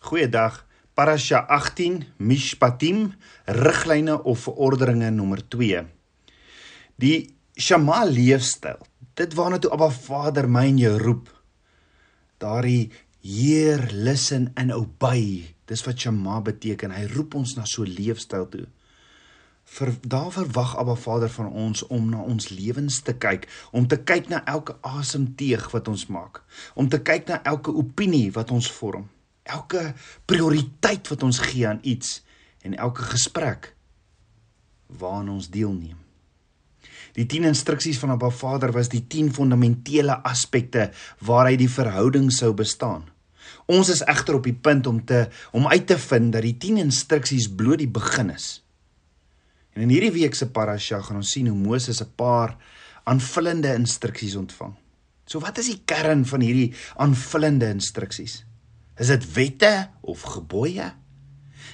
Goeiedag. Parasha 18 Mishpatim riglyne of verordeninge nommer 2. Die Shema leefstyl. Dit waarna toe Abba Vader my en jou roep. Daardie heer listen and obey. Dis wat Shema beteken. Hy roep ons na so 'n leefstyl toe. Vir daar verwag Abba Vader van ons om na ons lewens te kyk, om te kyk na elke asemteug wat ons maak, om te kyk na elke opinie wat ons vorm, elke prioriteit wat ons gee aan iets en elke gesprek waaraan ons deelneem. Die 10 instruksies van Abba Vader was die 10 fundamentele aspekte waaruit die verhouding sou bestaan. Ons is egter op die punt om te om uit te vind dat die 10 instruksies bloot die begin is. En in hierdie week se parasha gaan ons sien hoe Moses 'n paar aanvullende instruksies ontvang. So wat is die kern van hierdie aanvullende instruksies? Is dit wette of gebooie?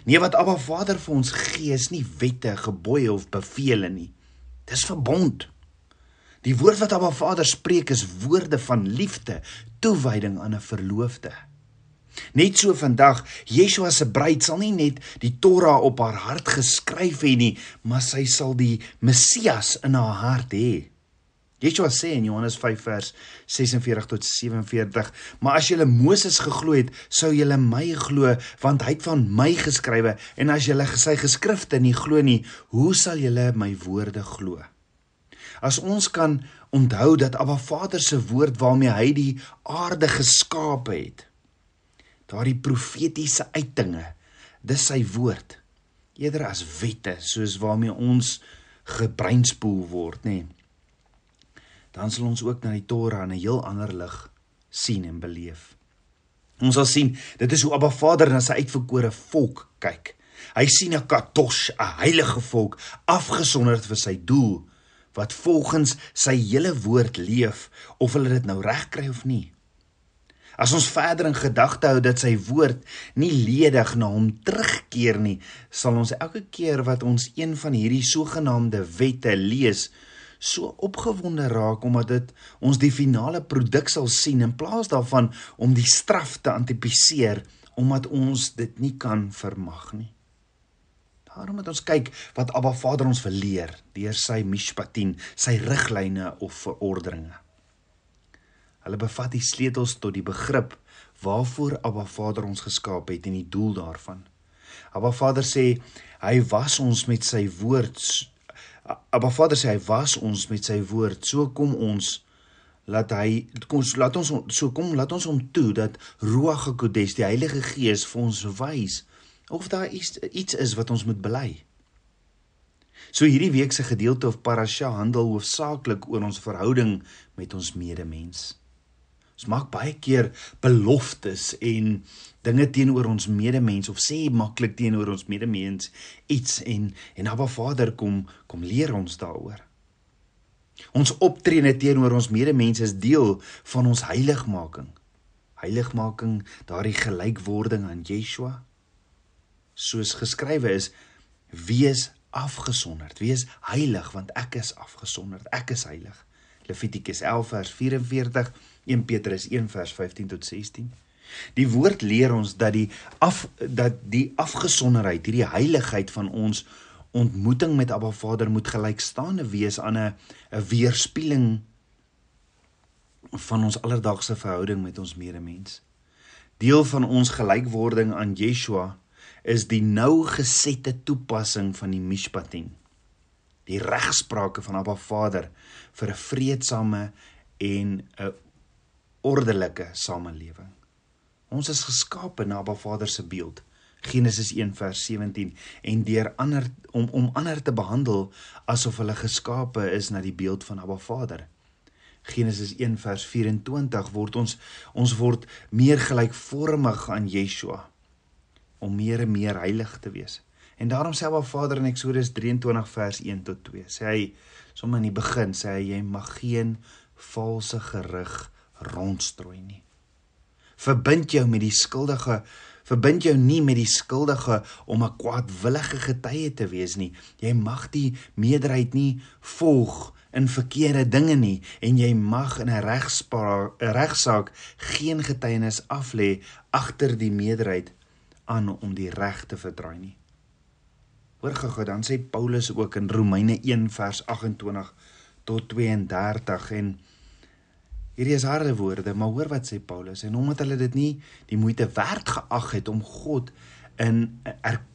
Nee, wat Abba Vader vir ons gee is nie wette, gebooie of bevele nie. Dis verbond. Die woord wat Abba Vader spreek is woorde van liefde, toewyding aan 'n verloofde. Net so vandag, Yeshua se bruid sal nie net die Torah op haar hart geskryf hê nie, maar sy sal die Messias in haar hart hê. Yeshua sê in Johannes 5 vers 46 tot 47: "Maar as julle Moses geglo het, sou julle my glo, want hy het van my geskrywe, en as julle sy geskrifte nie glo nie, hoe sal julle my woorde glo?" As ons kan onthou dat Abba Vader se woord waarmee hy die aarde geskaap het, daardie profetiese uitdinge dis sy woord eerder as wette soos waarmee ons gebreinspoel word nê dan sal ons ook na die Torah in 'n heel ander lig sien en beleef. Ons sal sien dit is hoe Abba Vader na sy uitverkore volk kyk. Hy sien 'n katosh 'n heilige volk afgesonderd vir sy doel wat volgens sy hele woord leef of hulle dit nou reg kry of nie. As ons verder in gedagte hou dat sy woord nie ledig na hom terugkeer nie, sal ons elke keer wat ons een van hierdie sogenaamde wette lees, so opgewonde raak omdat dit ons die finale produk sal sien in plaas daarvan om die straf te antipiseer omdat ons dit nie kan vermag nie. Daarom moet ons kyk wat Abba Vader ons verleer deur sy mishpatin, sy riglyne of verordeninge. Hulle bevat die sleutels tot die begrip waarvoor Abba Vader ons geskaap het en die doel daarvan. Abba Vader sê hy was ons met sy woord. Abba Vader sê hy was ons met sy woord. So kom ons laat hy kom laat ons so kom laat ons hom toe dat Ruach HaKodesh die Heilige Gees vir ons wys of daar iets iets is wat ons moet bely. So hierdie week se gedeelte of parasha handel hoofsaaklik oor ons verhouding met ons medemens. Ons maak baie keer beloftes en dinge teenoor ons medemens of sê maklik teenoor ons medemens iets en en Abba Vader kom kom leer ons daaroor. Ons optrede teenoor ons medemens is deel van ons heiligmaking. Heiligmaking, daardie gelykwording aan Yeshua. Soos geskrywe is, wees afgesonderd, wees heilig want ek is afgesonderd, ek is heilig. Levitikus 11 vers 44 1 Petrus 1 vers 15 tot 16. Die woord leer ons dat die af dat die afgesonderheid, hierdie heiligheid van ons ontmoeting met Abba Vader moet gelykstaande wees aan 'n 'n weerspieëling van ons alledaagse verhouding met ons medemens. Deel van ons gelykwording aan Yeshua is die nou gesette toepassing van die Mishpatim. Die regsprake van Abba Vader vir 'n vredesame en 'n ordelike samelewing. Ons is geskape na Abba Vader se beeld. Genesis 1 vers 17 en deur ander om om ander te behandel asof hulle geskape is na die beeld van Abba Vader. Genesis 1 vers 24 word ons ons word meer gelykvormig aan Yeshua om meer en meer heilig te wees. En daarom sê Abba Vader in Eksodus 23 vers 1 tot 2 sê hy sommer in die begin sê hy jy mag geen valse gerig rondstrooi nie. Verbind jou met die skuldige, verbind jou nie met die skuldige om 'n kwaadwillige getuie te wees nie. Jy mag die meerderheid nie volg in verkeerde dinge nie en jy mag in 'n regspraak regsaak geen getuienis aflê agter die meerderheid aan om die reg te verdraai nie. Hoor gou dan sê Paulus ook in Romeine 1 vers 28 tot 32 en hierdie is harde woorde, maar hoor wat sê Paulus en omdat hulle dit nie die moeite werd geag het om God in erkenning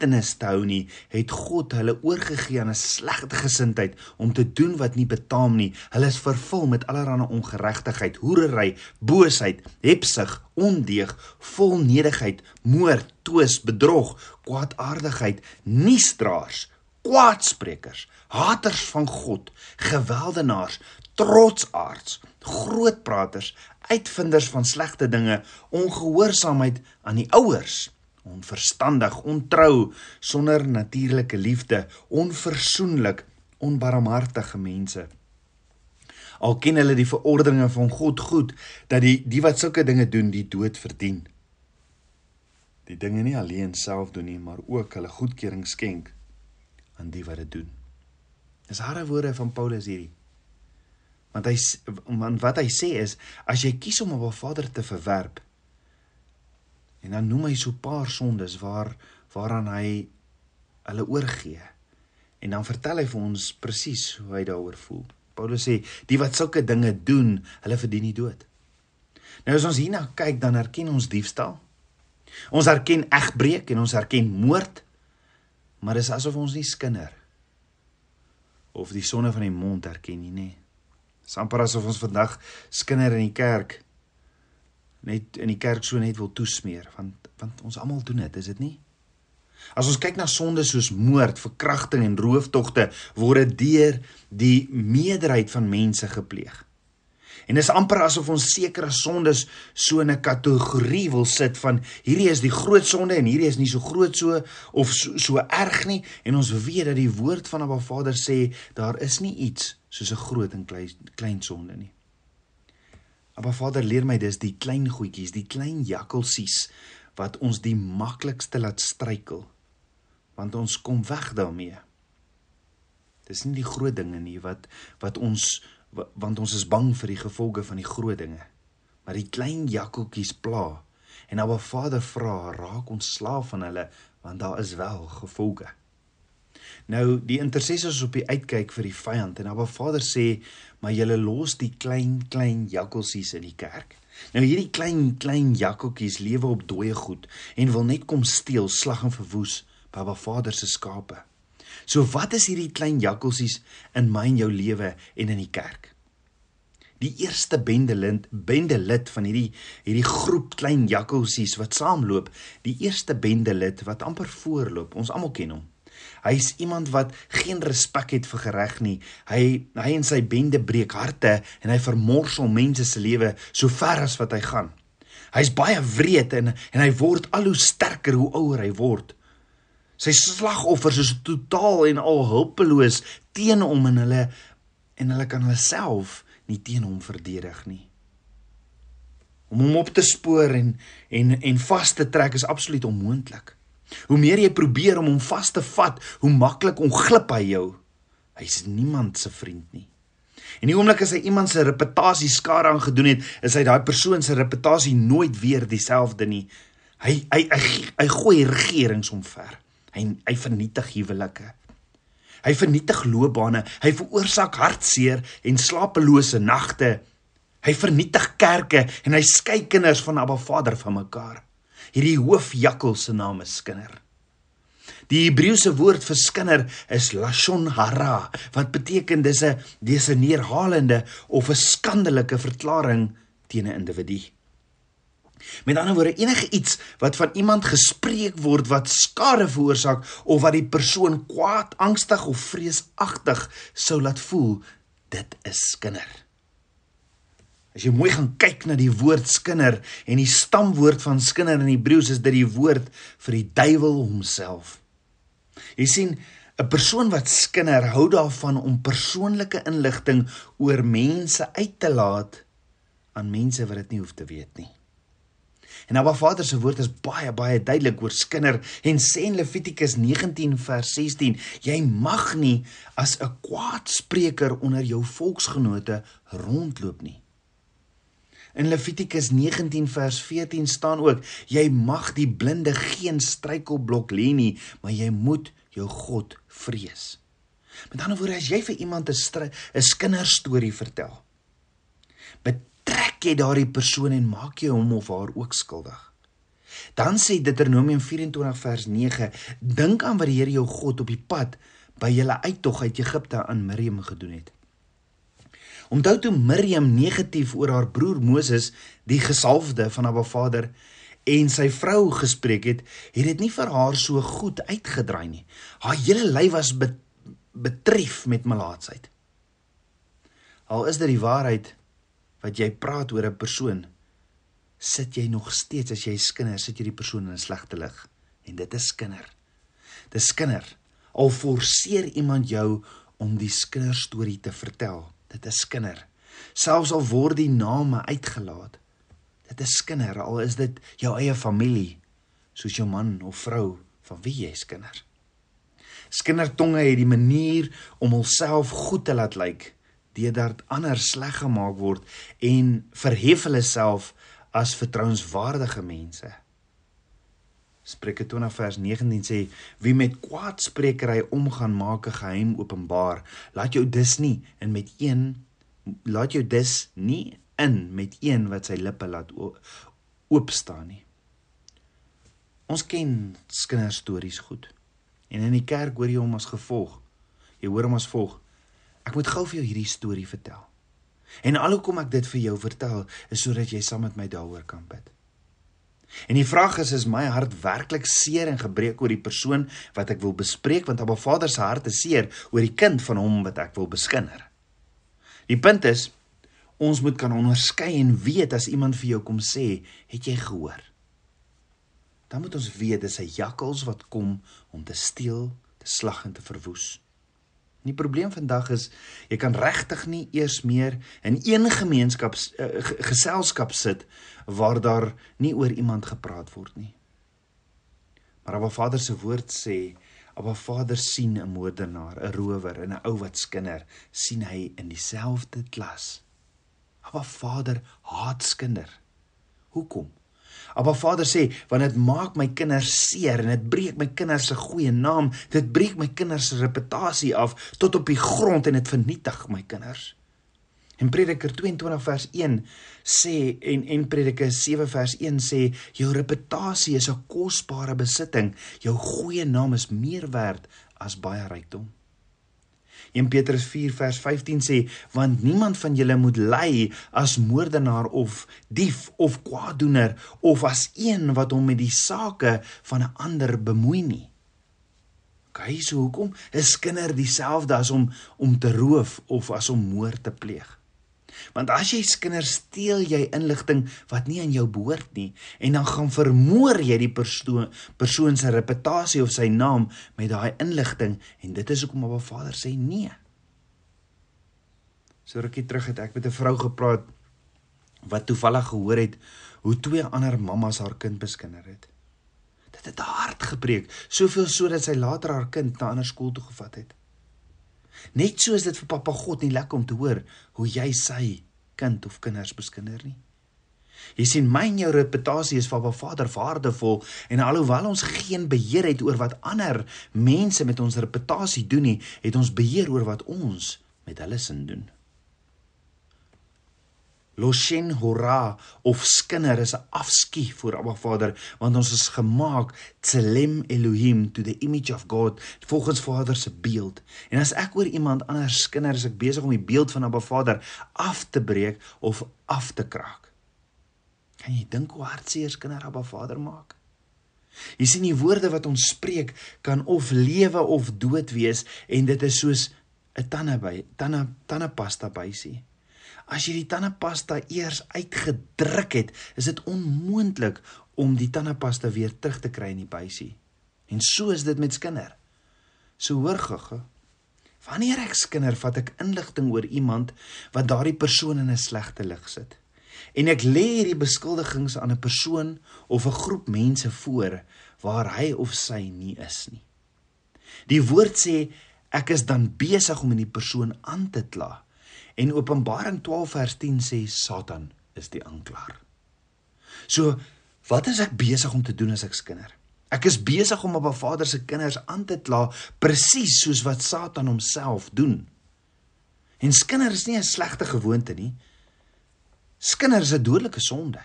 te hou nie, het God hulle oorgegee aan 'n slegte gesindheid om te doen wat nie betaam nie. Hulle is vervul met allerlei ongeregtigheid, hoerery, boosheid, hebsug, ondeug, volnedigheid, moord, twis, bedrog, kwaadaardigheid, nuusdraers, kwaadsprekers, haters van God, geweldenaars, trotsaards, grootpraters, uitvinders van slegte dinge, ongehoorsaamheid aan die ouers onverstandig, ontrou, sonder natuurlike liefde, onversoenlik, onbarmhartige mense. Al ken hulle die verordeninge van God goed dat die die wat sulke dinge doen, die dood verdien. Die dinge nie alleen self doen nie, maar ook hulle goedkeuring skenk aan die wat dit doen. Dis harde woorde van Paulus hierdie. Want hy want wat hy sê is as jy kies om op 'n Vader te verwerp, En dan noem hy so 'n paar sondes waar waaraan hy hulle oorgee. En dan vertel hy vir ons presies hoe hy daaroor voel. Paulus sê die wat sulke dinge doen, hulle verdien die dood. Nou as ons hierna kyk, dan erken ons diefstal. Ons erken egbreek en ons erken moord. Maar dis asof ons nie skinder of die sonne van die mond erken nie, nê. Dis amper asof ons vandag skinder in die kerk net in die kerk so net wil toesmeer want want ons almal doen dit, is dit nie? As ons kyk na sondes soos moord, verkrachting en rooftogte word deur die meerderheid van mense gepleeg. En dit is amper asof ons sekere sondes so in 'n kategorie wil sit van hierdie is die groot sonde en hierdie is nie so groot so of so, so erg nie en ons weet dat die woord van Abba Vader sê daar is nie iets soos 'n groot en klein klein sonde nie. Maar Vader leer my dis die klein goedjies, die klein jakkalsies wat ons die maklikste laat struikel. Want ons kom weg daarmee. Dis nie die groot dinge nie wat wat ons want ons is bang vir die gevolge van die groot dinge. Maar die klein jakkaltjies pla. En nou Vader vra, raak ons slaaf van hulle want daar is wel gevolge. Nou die intercessors op die uitkyk vir die vyand en Abba Vader sê, maar julle los die klein klein jakkalsies in die kerk. Nou hierdie klein klein jakkaltjies lewe op dooie goed en wil net kom steel, slag en verwoes Abba Vader se skape. So wat is hierdie klein jakkalsies in my en jou lewe en in die kerk? Die eerste bendelid bendelid van hierdie hierdie groep klein jakkalsies wat saamloop, die eerste bendelid wat amper voorloop. Ons almal ken hom. Hy is iemand wat geen respek het vir gereg nie. Hy hy en sy bende breek harte en hy vermorsel mense se lewe so ver as wat hy gaan. Hy's baie wreed en en hy word al hoe sterker hoe ouer hy word. Sy slagoffers is totaal en al hulpeloos teen hom en hulle en hulle kan hulle self nie teen hom verdedig nie. Om hom op te spoor en en en vas te trek is absoluut onmoontlik. Hoe meer jy probeer om hom vas te vat, hoe maklik onglip hy jou. Hy's niemand se vriend nie. En die oomblik as hy iemand se reputasie skade aan gedoen het, is hy daai persoon se reputasie nooit weer dieselfde nie. Hy hy hy, hy gooi regerings omver. Hy hy vernietig huwelike. Hy vernietig loopbane. Hy veroorsaak hartseer en slapelose nagte. Hy vernietig kerke en hy skei kinders van Abba Vader van mekaar. Hierdie hoofjakkel se naam is skinder. Die Hebreëse woord vir skinder is lashon hara wat beteken dis 'n dis 'n neerhalende of 'n skandelike verklaring teen 'n individu. Met ander woorde enige iets wat van iemand gespreek word wat skade veroorsaak of wat die persoon kwaad, angstig of vreesagtig sou laat voel, dit is skinder. As jy mooi gaan kyk na die woord skinder en die stamwoord van skinder in Hebreëus is dit die woord vir die duiwel homself. Jy sien, 'n persoon wat skinder hou daarvan om persoonlike inligting oor mense uit te laat aan mense wat dit nie hoef te weet nie. En Abba Vader se woord is baie baie duidelik oor skinder en sê in Levitikus 19 vers 16: Jy mag nie as 'n kwaadspreker onder jou volksgenote rondloop nie. In Levitikus 19 vers 14 staan ook: Jy mag die blinde geen struikelblok lê nie, maar jy moet jou God vrees. Met ander woorde, as jy vir iemand 'n 'n kinderstorie vertel, betrek jy daardie persoon en maak jy hom of haar ook skuldig. Dan sê Deuteronomium 24 vers 9: Dink aan wat die Here jou God op die pad by julle uittog uit Egipte aan Miriam gedoen het. Onthou toe Miriam negatief oor haar broer Moses, die gesalfde van haar Vader en sy vrou gespreek het, het dit nie vir haar so goed uitgedraai nie. Haar hele lyf was betref met malaatsheid. Al is dit die waarheid wat jy praat oor 'n persoon, sit jy nog steeds as jy skinder, sit jy die persoon in 'n slegte lig en dit is skinder. Dis skinder. Al forceer iemand jou om die skinderstorie te vertel. Dit is skinder. Selfs al word die name uitgelaat. Dit is skinder al is dit jou eie familie, soos jou man of vrou van wie jy is skinder. Skindertonge het die manier om hulself goed te laat lyk deurdat ander sleg gemaak word en verhef hulle self as vertrouenswaardige mense. Spreuke 20 vers 19 sê wie met kwaadsprekery omgaan maak 'n geheim openbaar. Laat jou dus nie in met een laat jou dus nie in met een wat sy lippe laat oop staan nie. Ons ken kinderstories goed. En in die kerk hoor jy hom as gevolg. Jy hoor hom as volg. Ek moet gou vir jou hierdie storie vertel. En alhoekom ek dit vir jou vertel is sodat jy saam met my daaroor kan bid. En die vraag is is my hart werklik seer en gebreek oor die persoon wat ek wil bespreek want Abba Vader se hart is seer oor die kind van hom wat ek wil beskinder. Die punt is ons moet kan onderskei en weet as iemand vir jou kom sê, het jy gehoor? Dan moet ons weet dis 'n jakkals wat kom om te steel, te slag en te verwoes. Die probleem vandag is jy kan regtig nie eers meer in een gemeenskap uh, geselskap sit waar daar nie oor iemand gepraat word nie. Maar Abba Vader se woord sê Abba Vader sien 'n moordenaar, 'n rower en 'n ou wat skinder, sien hy in dieselfde klas. Abba Vader haat skinder. Hoekom? Abba Vader sê, want dit maak my kinders seer en dit breek my kinders se goeie naam, dit breek my kinders se reputasie af tot op die grond en dit vernietig my kinders. En Prediker 22 vers 1 sê en en Prediker 7 vers 1 sê jou reputasie is 'n kosbare besitting, jou goeie naam is meer werd as baie rykdom. 1 Petrus 4 vers 15 sê want niemand van julle moet ly as moordenaar of dief of kwaaddoener of as een wat hom met die sake van 'n ander bemoei nie. Kyk so hoekom is kinder dieselfde as om om te roof of as om moord te pleeg. Want as jy kinders steel jy inligting wat nie aan jou behoort nie en dan gaan vermoor jy die persoon persoon se reputasie of sy naam met daai inligting en dit is hoekom Abba Vader sê nee. So rukkie terug het ek met 'n vrou gepraat wat toevallig gehoor het hoe twee ander mammas haar kind beskinder het. Dit het haar hart gebreek, soveel sodat sy later haar kind na ander skool toe gevat het. Net so is dit vir Papa God nie lekker om te hoor hoe jy sy kind of kinders beskinder nie. Jy sien my en jou reputasie is vir Papa Vader waardevol en alhoewel ons geen beheer het oor wat ander mense met ons reputasie doen nie, het ons beheer oor wat ons met hulle sin doen. Loshen hora of skinder is 'n afskie voor Abba Vader want ons is gemaak tselem Elohim to the image of God volgens Vader se beeld. En as ek oor iemand anders skinder is ek besig om die beeld van Abba Vader af te breek of af te kraak. Kan jy dink hoe hartseer skinder Abba Vader maak? Jy sien die woorde wat ons spreek kan of lewe of dood wees en dit is soos 'n tande by tande tandepasta bysie. As jy die tandepasta eers uitgedruk het, is dit onmoontlik om die tandepasta weer terug te kry in die buisie. En so is dit met skinder. So hoor gogge. Wanneer ek skinder, vat ek inligting oor iemand wat daardie persoon in 'n slegte lig sit. En ek lê hierdie beskuldigings aan 'n persoon of 'n groep mense voor waar hy of sy nie is nie. Die woord sê ek is dan besig om in die persoon aan te kla. En Openbaring 12 vers 10 sê Satan, is die aanklaer. So, wat is ek besig om te doen as ek skinder? Ek is besig om op 'n Vader se kinders aan te kla presies soos wat Satan homself doen. En skinder is nie 'n slegte gewoonte nie. Skinder is 'n dodelike sonde.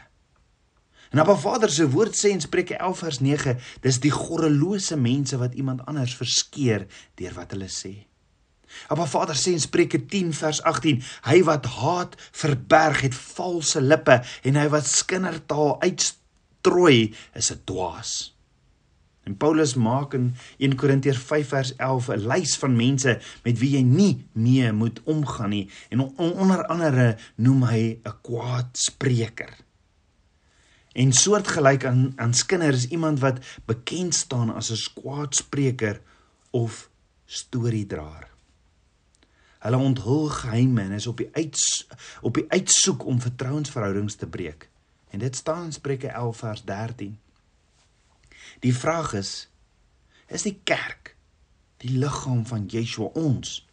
En Abba Vader se woord sê in Spreuke 11 vers 9, dis die goddelose mense wat iemand anders verskeer deur wat hulle sê. Abba Vader sê in Spreuke 10 vers 18, hy wat haat verberg het valse lippe en hy wat skindertaal uitstrooi is 'n dwaas. En Paulus maak in 1 Korintiërs 5 vers 11 'n lys van mense met wie jy nie mee moet omgaan nie en onder andere noem hy 'n kwaadspreker. En soortgelyk aan aan kinders is iemand wat bekend staan as 'n kwaadspreker of storiedraer. Hulle onthul geheime en is op die uit op die uitsoek om vertrouensverhoudings te breek. En dit staan in Spreuke 11 vers 13. Die vraag is is die kerk die liggaam van Yeshua ons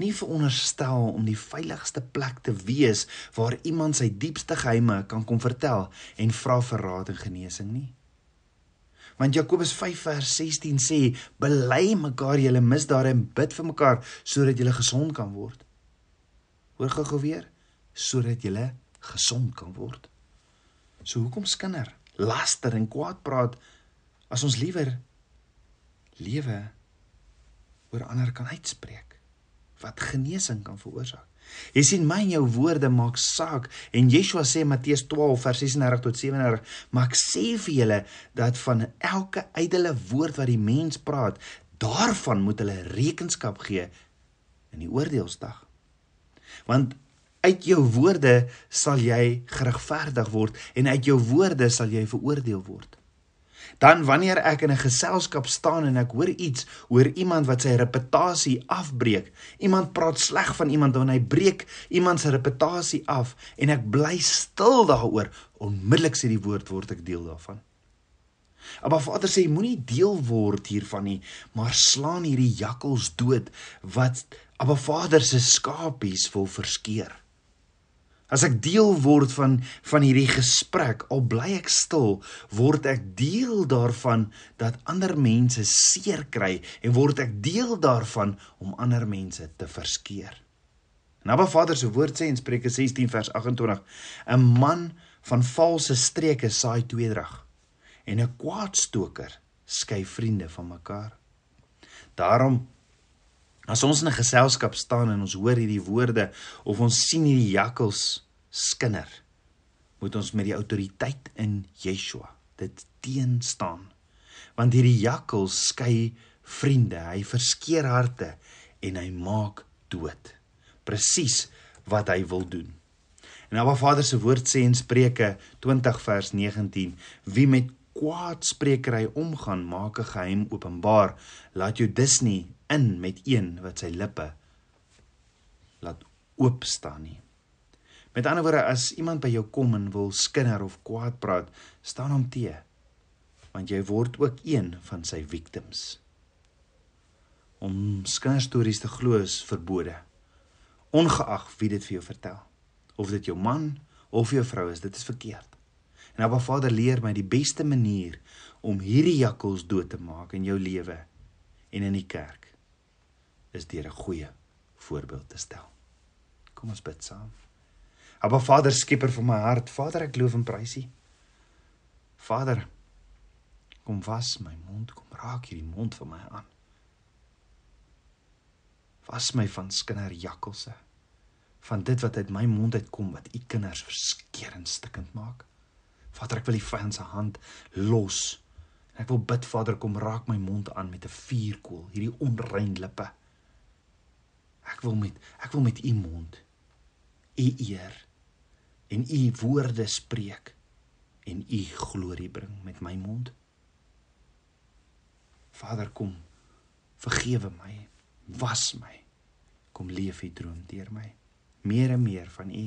nie veronderstel om die veiligste plek te wees waar iemand sy diepste geheime kan kom vertel en vra vir raad en genesing nie Want Jakobus 5 vers 16 sê bely mekaar julle misdade en bid vir mekaar sodat julle gesond kan word. Hoor gou weer sodat julle gesond kan word. So hoekom skinder, laster en kwaad praat as ons liewer lewe oor ander kan uitspreek wat genesing kan veroorsaak. Jy sien my en jou woorde maak saak en Yeshua sê Matteus 12 vers 36 tot 37, maar ek sê vir julle dat van elke ydelle woord wat die mens praat, daarvan moet hulle rekenskap gee in die oordeelsdag. Want uit jou woorde sal jy geregverdig word en uit jou woorde sal jy veroordeel word. Dan wanneer ek in 'n geselskap staan en ek hoor iets oor iemand wat sy reputasie afbreek, iemand praat sleg van iemand en hy breek iemand se reputasie af en ek bly stil daaroor, onmiddellik sê die woord word ek deel daarvan. Maar Vader sê moenie deel word hiervan nie, maar slaan hierdie jakkals dood wat Abba Vader se skapies wil verskeer. As ek deel word van van hierdie gesprek, al bly ek stil, word ek deel daarvan dat ander mense seer kry en word ek deel daarvan om ander mense te verskeer. Naba Vader se woord sê in Spreuke 16 vers 28: 'n man van valse streke saai tweedrag en 'n kwaadstoker skei vriende van mekaar. Daarom As ons in 'n geselskap staan en ons hoor hierdie woorde of ons sien hierdie jakkals skinder, moet ons met die autoriteit in Yeshua dit teen staan. Want hierdie jakkals skei vriende, hy verskeer harte en hy maak dood. Presies wat hy wil doen. En Abba Vader se woord sê in Spreuke 20 vers 19: Wie met kwaadsprekery omgaan, maak 'n geheim openbaar. Laat jou dus nie in met een wat sy lippe laat oop staan nie. Met ander woorde, as iemand by jou kom en wil skinder of kwaad praat, staan hom te. Want jy word ook een van sy victims. Om skinderstories te glo is verbode. Ongeag wie dit vir jou vertel. Of dit jou man of jou vrou is, dit is verkeerd. En Abba Vader leer my die beste manier om hierdie jakkals dood te maak in jou lewe en in die kerk is deur 'n goeie voorbeeld te stel. Kom ons bid saam. Abba Vader, skieper van my hart, Vader, ek loof en prys U. Vader, kom was my mond, kom raak hierdie mond van my aan. Was my van skinder jakkalse, van dit wat uit my mond uitkom wat U kinders maak. Vader, ek wil die vyand se hand los. Ek wil bid, Vader, kom raak my mond aan met 'n vuurkoel, hierdie onrein lippe. Ek wil met ek wil met u mond u eer en u woorde spreek en u glorie bring met my mond. Vader kom vergewe my, was my. Kom leef u droom deur my. Meer en meer van u.